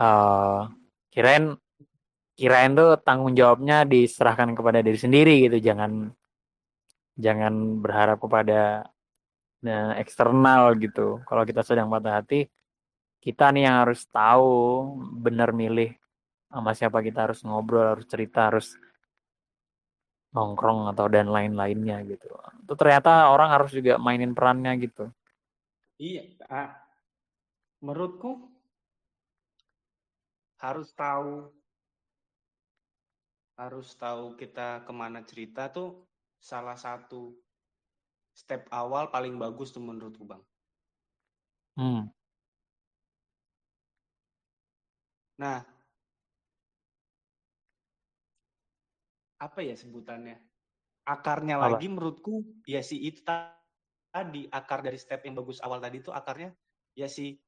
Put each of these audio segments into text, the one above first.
uh, kirain kirain tuh tanggung jawabnya diserahkan kepada diri sendiri gitu. Jangan jangan berharap kepada nah, eksternal gitu. Kalau kita sedang patah hati kita nih yang harus tahu benar milih sama siapa kita harus ngobrol harus cerita harus nongkrong atau dan lain-lainnya gitu. Itu ternyata orang harus juga mainin perannya gitu. Iya menurutku harus tahu harus tahu kita ke mana cerita tuh salah satu step awal paling bagus tuh menurutku bang. Hmm. Nah, apa ya sebutannya? Akarnya apa? lagi menurutku ya si itu tadi akar dari step yang bagus awal tadi itu akarnya ya si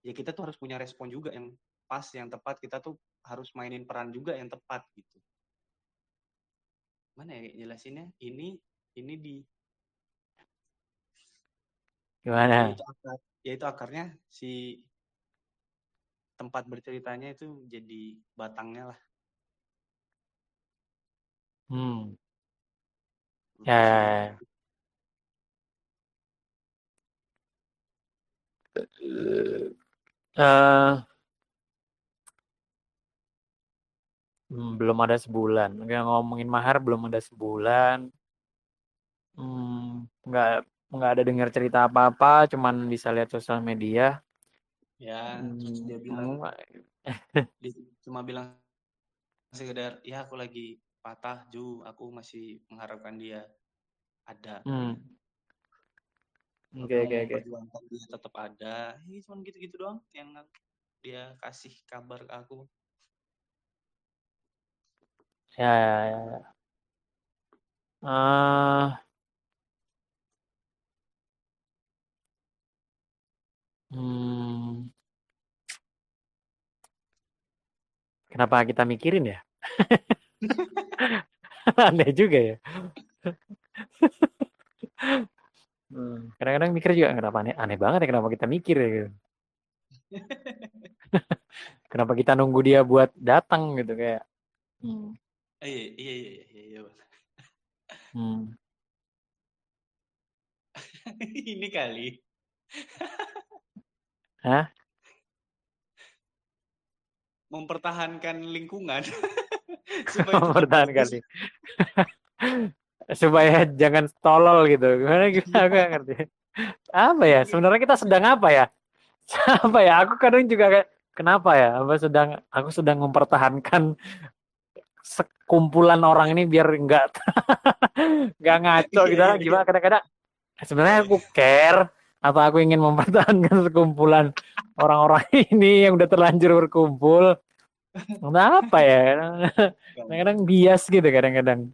ya kita tuh harus punya respon juga yang pas yang tepat kita tuh harus mainin peran juga yang tepat gitu. Mana ya jelasinnya? Ini ini di gimana? Yaitu akar yaitu akarnya si tempat berceritanya itu jadi batangnya lah. Hmm. Ya, ya. Uh, Hmm, belum ada sebulan. Nggak ngomongin mahar belum ada sebulan. Hmm, nggak nggak ada dengar cerita apa-apa, cuman bisa lihat sosial media. Ya, hmm, terus dia bilang dia cuma bilang sekedar ya aku lagi patah Ju, aku masih mengharapkan dia ada. Hmm. Oke oke oke. dia tetap ada. Ini cuma gitu-gitu doang yang dia kasih kabar ke aku. Ya, ya, ya. ya. Uh, hmm, kenapa kita mikirin ya? Aneh juga ya. Kadang-kadang mikir juga kenapa aneh, aneh banget ya kenapa kita mikir ya gitu. kenapa kita nunggu dia buat datang gitu kayak. Hmm. Iya iya iya iya. iya. Hmm. Ini kali. Hah? Mempertahankan lingkungan. supaya Mempertahankan supaya jangan tolol gitu. Gimana gimana aku gak ngerti. Apa ya? Sebenarnya kita sedang apa ya? apa ya? Aku kadang juga kayak kenapa ya? Apa sedang aku sedang mempertahankan sekumpulan orang ini biar enggak enggak ngaco gitu. Iya, iya. gimana kadang-kadang? Sebenarnya aku care atau aku ingin mempertahankan sekumpulan orang-orang ini yang udah terlanjur berkumpul. Apa ya. Kadang-kadang bias gitu kadang-kadang.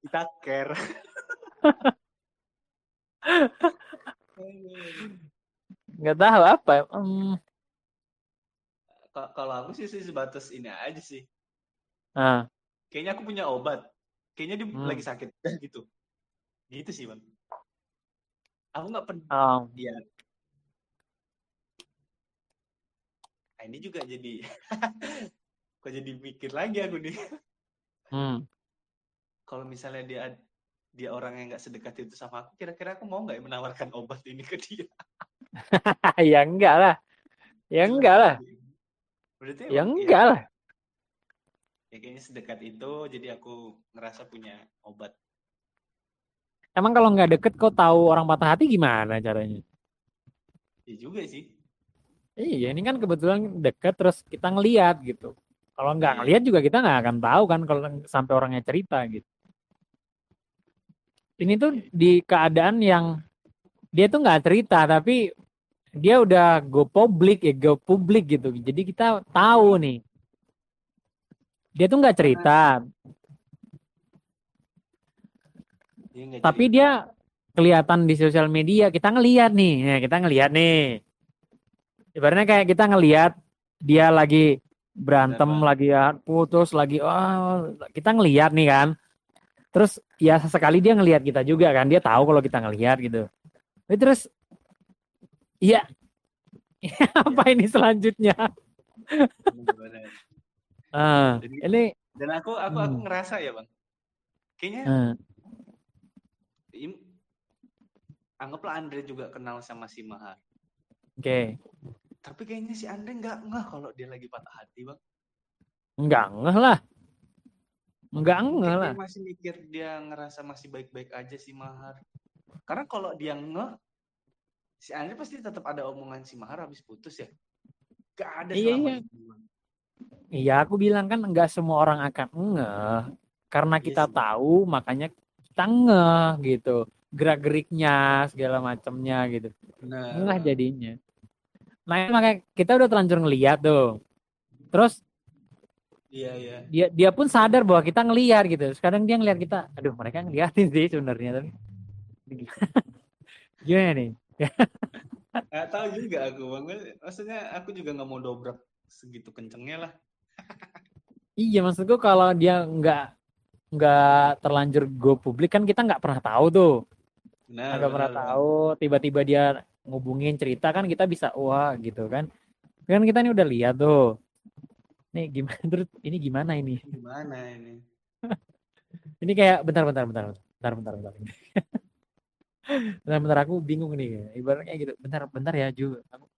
Kita care. Nggak tahu apa hmm. kalau aku sih sih sebatas ini aja sih. Ah kayaknya aku punya obat. Kayaknya dia hmm. lagi sakit gitu. Gitu sih bang. Aku nggak pernah oh. ya nah, ini juga jadi kok jadi mikir lagi aku nih. Hmm. kalau misalnya dia dia orang yang nggak sedekat itu sama aku kira-kira aku mau nggak ya menawarkan obat ini ke dia? Ya enggak lah. Ya enggak lah. Berarti ya enggak ya, lah ya kayaknya sedekat itu jadi aku ngerasa punya obat. Emang kalau nggak deket kok tahu orang patah hati gimana caranya? Iya juga sih. Iya ini kan kebetulan deket terus kita ngeliat gitu. Kalau nggak iya. ngeliat juga kita nggak akan tahu kan kalau sampai orangnya cerita gitu. Ini tuh iya. di keadaan yang dia tuh nggak cerita tapi dia udah go publik ya go publik gitu. Jadi kita tahu nih dia tuh nggak cerita. Dia Tapi cerita. dia kelihatan di sosial media. Kita ngelihat nih, ya, kita ngelihat nih. Ibaratnya kayak kita ngelihat dia lagi berantem, Benar, lagi ya, putus, lagi oh, kita ngelihat nih kan. Terus ya sesekali dia ngelihat kita juga kan. Dia tahu kalau kita ngelihat gitu. Tapi terus iya apa ini selanjutnya? Ah, Jadi- ini Dan aku aku aku Hmm. ngerasa ya bang, kayaknya ah, im- anggaplah Andre juga kenal sama si Mahar. oke. Tapi kayaknya si Andre nggak ngeh kalau dia lagi patah hati bang. Enggak ngeh lah. Enggak ngeh lah. dia masih mikir dia ngerasa masih baik-baik aja si Mahar. Karena kalau dia ngeh, si Andre pasti tetap ada omongan si Mahar habis putus ya. Gak ada Iya, selama iya. itu. Iya, aku bilang kan enggak semua orang akan ngeh. Karena Iya kita sih. tahu, makanya kita ngeh gitu. Gerak-geriknya, segala macamnya gitu. Bener. Ngeh jadinya. Nah, makanya kita udah terlanjur ngeliat tuh. Terus Iya iya. dia dia pun sadar bahwa kita ngeliat gitu. Sekarang dia ngeliat kita, aduh mereka ngeliatin sih sebenarnya tapi gimana nih? Gak tahu juga aku bang. Maksudnya aku juga nggak mau dobrak segitu kencengnya lah. Iya maksudku kalau dia nggak nggak terlanjur go publik kan kita nggak pernah tahu tuh, Benar. nggak pernah tahu. Tiba-tiba dia ngubungin cerita kan kita bisa wah gitu kan. Kan kita ini udah lihat tuh. Nih gimana terus ini gimana ini? Gimana ini? Ini kayak bentar bentar bentar bentar bentar bentar. bentar bentar aku bingung nih. Ibaratnya gitu. Bentar bentar ya Ju. Aku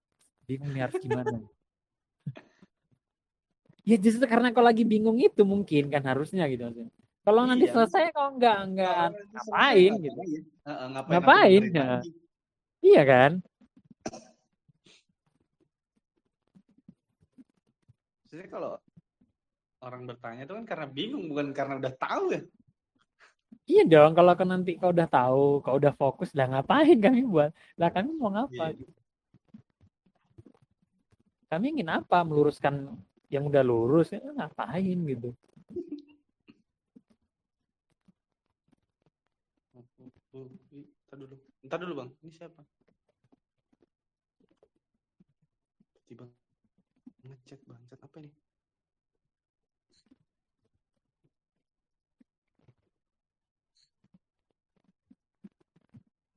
bingung nih harus gimana. Ya justru karena kalau lagi bingung itu mungkin kan harusnya gitu maksudnya. Kalau nanti Iya. selesai kalau nggak nggak Kalau selesai, ngapain gitu. Heeh, ngapain? aku Ngapain, dengerin ya. Iya kan? Maksudnya kalau orang bertanya itu kan karena bingung bukan karena udah tahu ya. Iya dong, kalau kan nanti kau udah tahu, kau udah fokus, lah ngapain kami buat? Lah kami mau ngapa? Iya. Kami ingin apa? Meluruskan yang udah lurus, ya ngapain gitu? Ntar dulu. Ntar dulu bang. Ini siapa? Tiba ngechat bangsat apa nih?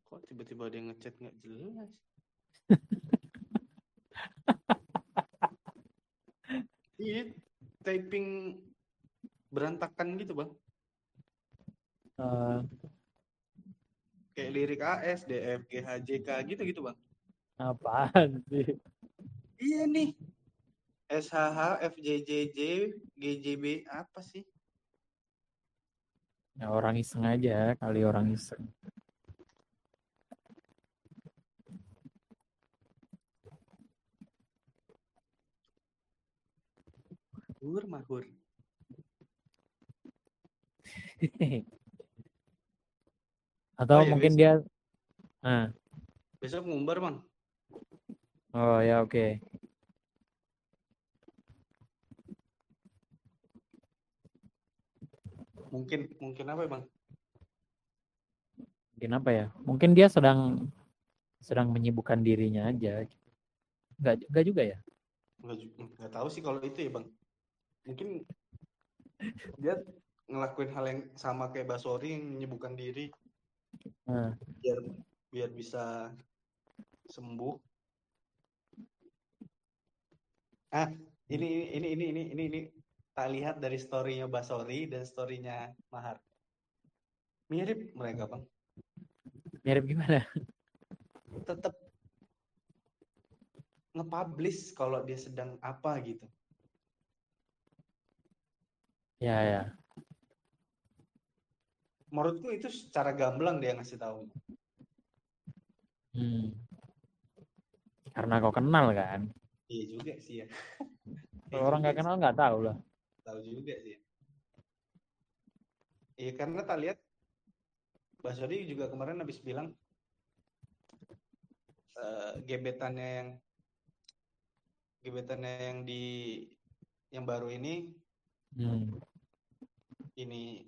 Kok tiba-tiba ada yang ngechat nggak jelas? Iya, typing berantakan gitu bang. Eh, Kayak lirik AS, DF, GH, JK gitu gitu bang. apaan sih? Iya nih. SHH, FJJJ, GJB apa sih? Ya, orang iseng aja, kali orang iseng. Mahur, mahur. Atau Oh, ya, mungkin besok. dia, nah, Besok ngumbar bang. oh ya oke. Mungkin mungkin apa ya bang? Mungkin apa ya? Mungkin dia sedang sedang menyibukkan dirinya aja. Enggak, enggak juga ya? Nggak, nggak tahu sih kalau itu ya bang. Mungkin dia ngelakuin hal yang sama kayak Basori yang menyibukkan diri Nah, biar biar bisa sembuh. Ah, ini ini ini ini ini ini tak lihat dari storynya Basori dan storynya Mahar. Mirip mereka bang. mirip gimana? Tetap nge-publish kalau dia sedang apa gitu. Ya ya. Menurutku itu secara gamblang dia ngasih tahu. Hmm. Karena kau kenal kan? Iya juga sih ya. Kalau orang nggak kenal nggak tahu lah. Tahu juga sih. Iya karena tak lihat Basori juga kemarin habis bilang eh, gebetannya yang gebetannya yang di yang baru ini Hmm. Ini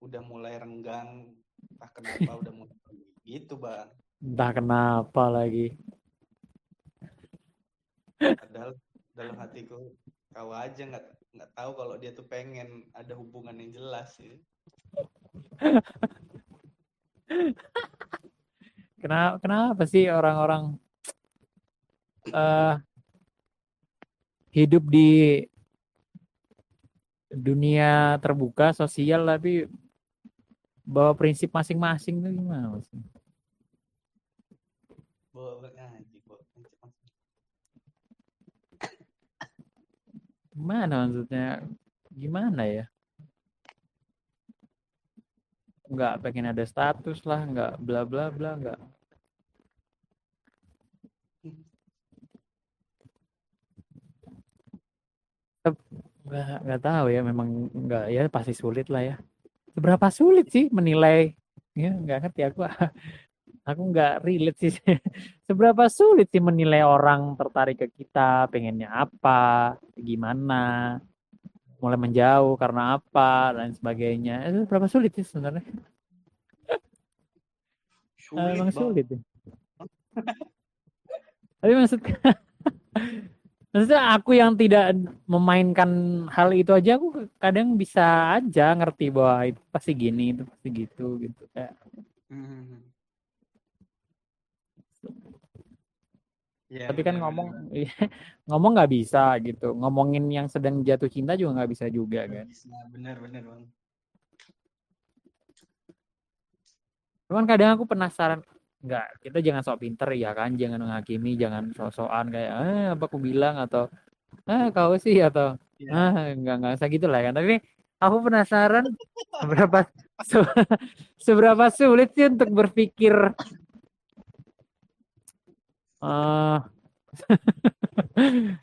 udah mulai renggang entah kenapa udah mulai gitu bang Entah kenapa lagi. padahal dalam hatiku kau aja nggak nggak tahu kalau dia tuh pengen ada hubungan yang jelas ya. Kenapa kenapa sih orang-orang eh hidup di dunia terbuka sosial tapi bawa prinsip masing-masing tuh gimana masing- Gimana maksudnya? Gimana ya? Nggak pengen ada status lah, nggak bla bla bla, nggak. Nggak, nggak tahu ya, memang nggak ya pasti sulit lah ya. Seberapa sulit sih menilai? Ya nggak ngerti aku. Aku nggak relate sih. Seberapa sulit sih menilai orang tertarik ke kita, pengennya apa, gimana, mulai menjauh karena apa dan sebagainya. Itu berapa sulit sih sebenarnya? Sulit, Emang Bang. sulit ya. Tapi maksud maksudnya aku yang tidak memainkan hal itu aja aku kadang bisa aja ngerti bahwa itu pasti gini, itu pasti gitu gitu kayak Hmm. Ya, tapi kan benar, ngomong iya, ngomong nggak bisa gitu ngomongin yang sedang jatuh cinta juga nggak bisa juga kan Bisa, benar benar bang. cuman kadang aku penasaran nggak kita jangan sok pinter ya kan? Jangan menghakimi jangan sok-sokan kayak eh apa aku bilang? Atau ah kau sih? Atau Ya. ah nggak nggak usah gitu lah kan. Tapi aku penasaran seberapa se- seberapa sulit sih untuk berpikir eh ya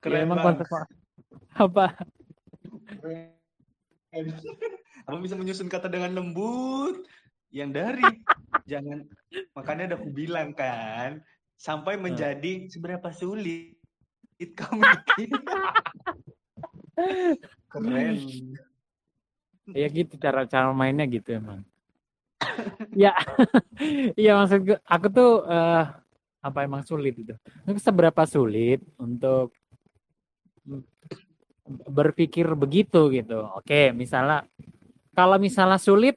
Keren emang bang. konsep apa? Keren. Abang bisa menyusun kata dengan lembut yang dari. Jangan makanya ada aku bilang kan sampai menjadi seberapa sulit kamu bikin. keren. Ya gitu cara cara mainnya gitu emang. Ya iya maksud gue- aku tuh eh, apa emang sulit itu? Seberapa sulit untuk berpikir begitu gitu? Oke misalnya kalau misalnya sulit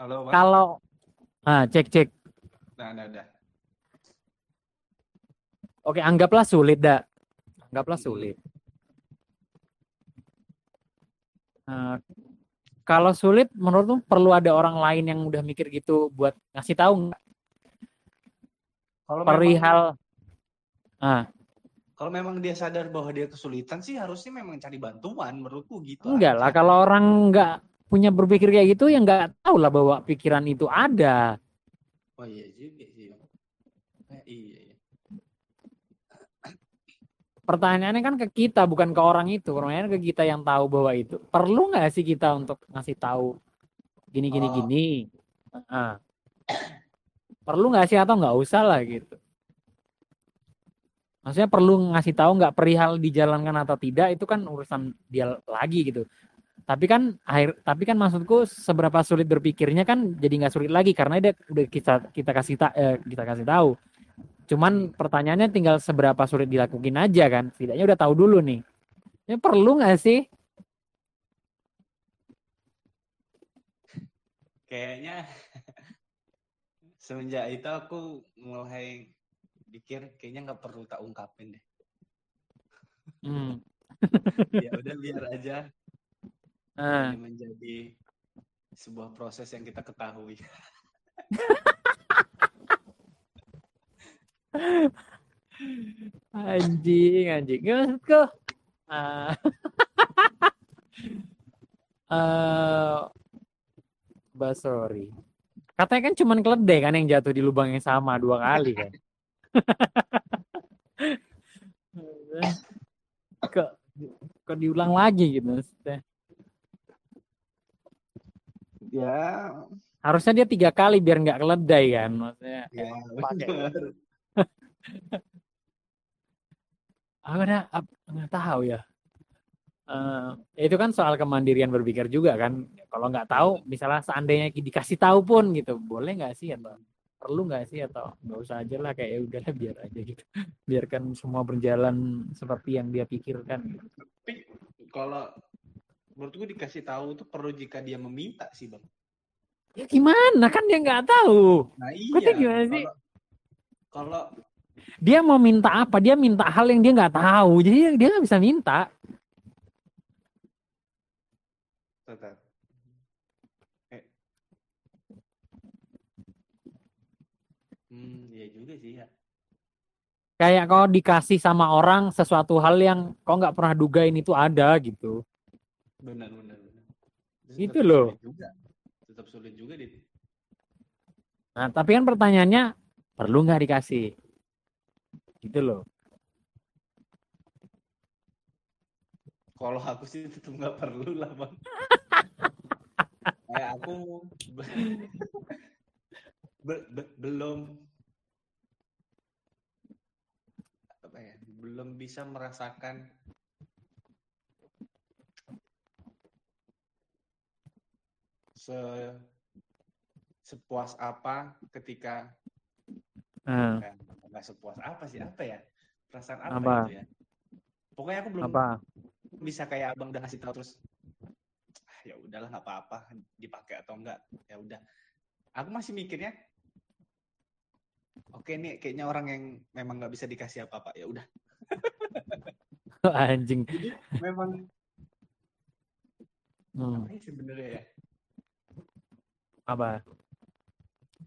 halo kalau ah cek cek. Nah nah nah. Oke anggaplah sulit dah anggaplah sulit. Nah, kalau sulit menurutmu perlu ada orang lain yang udah mikir gitu buat ngasih tahu nggak? Kalau memang, perihal ah. kalau memang dia sadar bahwa dia kesulitan sih harusnya memang cari bantuan menurutku gitu enggak lah aja. kalau orang nggak punya berpikir kayak gitu ya nggak tahu lah bahwa pikiran itu ada. Oh iya juga sih. Eh, iya iya. Pertanyaannya kan ke kita bukan ke orang itu. Pertanyaannya ke kita yang tahu bahwa itu. Perlu nggak sih kita untuk ngasih tahu gini gini Oh. gini? Ah. perlu nggak sih atau nggak usah lah gitu. Maksudnya perlu ngasih tahu nggak perihal dijalankan atau tidak itu kan urusan dia lagi gitu tapi kan akhir tapi kan maksudku seberapa sulit berpikirnya kan jadi nggak sulit lagi karena dia udah kita kita kasih ta, eh, kita kasih tahu. Cuman pertanyaannya tinggal seberapa sulit dilakuin aja kan. Setidaknya udah tahu dulu nih. Ya perlu nggak sih? Kayaknya semenjak itu aku mulai pikir kayaknya nggak perlu tak ungkapin deh. Hmm. ya udah biar aja Ah. ini menjadi sebuah proses yang kita ketahui Anjing, anjing. Gak maksudku. Ah. Eh, Basori. Katanya kan cuman keledai kan yang jatuh di lubang yang sama dua kali kan. kok kok diulang lagi gitu maksudnya. Ya Harusnya dia tiga kali biar nggak keledai kan maksudnya. ya pakai. Aku udah ap- nggak tahu ya. Eh, itu kan soal kemandirian berpikir juga kan. Kalau nggak tahu, misalnya seandainya dikasih tahu pun gitu, boleh nggak sih atau perlu nggak sih atau nggak usah aja lah kayak ya udahlah biar aja gitu. Biarkan semua berjalan seperti yang dia pikirkan. gitu. tapi kalau menurutku dikasih tahu itu perlu jika dia meminta sih bang Ya gimana kan dia nggak tahu. nah iya gimana sih? kalau kalau dia mau minta apa dia minta hal yang dia nggak tahu jadi dia nggak bisa minta Tetap. Eh. Hmm, iya juga sih ya. kayak kau dikasih sama orang sesuatu hal yang kau nggak pernah dugain itu ada gitu Benar, benar, benar. Itu loh. sulit juga. Tetap sulit juga dit. nah tapi kan pertanyaannya perlu nggak dikasih gitu loh Kalau aku sih tetap nggak perlu lah bang. Kayak aku be- be- be- belum apa ya, belum bisa merasakan se sepuas apa ketika Nah, eh, nggak sepuas apa sih apa ya? Perasaan apa, Apa? itu ya? Pokoknya aku belum apa? bisa kayak abang udah ngasih tahu terus "Ah, ya udahlah nggak apa-apa dipakai atau enggak ya udah. Aku masih mikirnya oke nih kayaknya orang yang memang nggak bisa dikasih apa-apa ya udah. Anjing. Jadi memang Hmm, ya sebenarnya ya apa?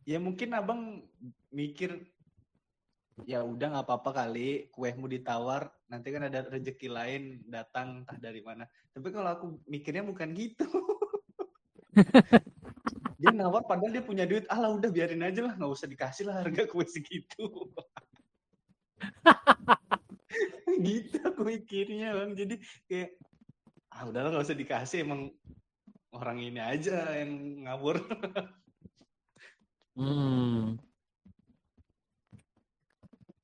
Ya mungkin abang mikir ya udah nggak apa-apa kali kuehmu ditawar nanti kan ada rezeki lain datang entah dari mana. Tapi kalau aku mikirnya bukan gitu. Dia nawar padahal dia punya duit. Alah udah biarin aja lah nggak usah dikasih lah harga kue segitu. Gitu aku mikirnya bang. Jadi kayak ah udahlah nggak usah dikasih emang orang ini aja yang ngawur Hmm.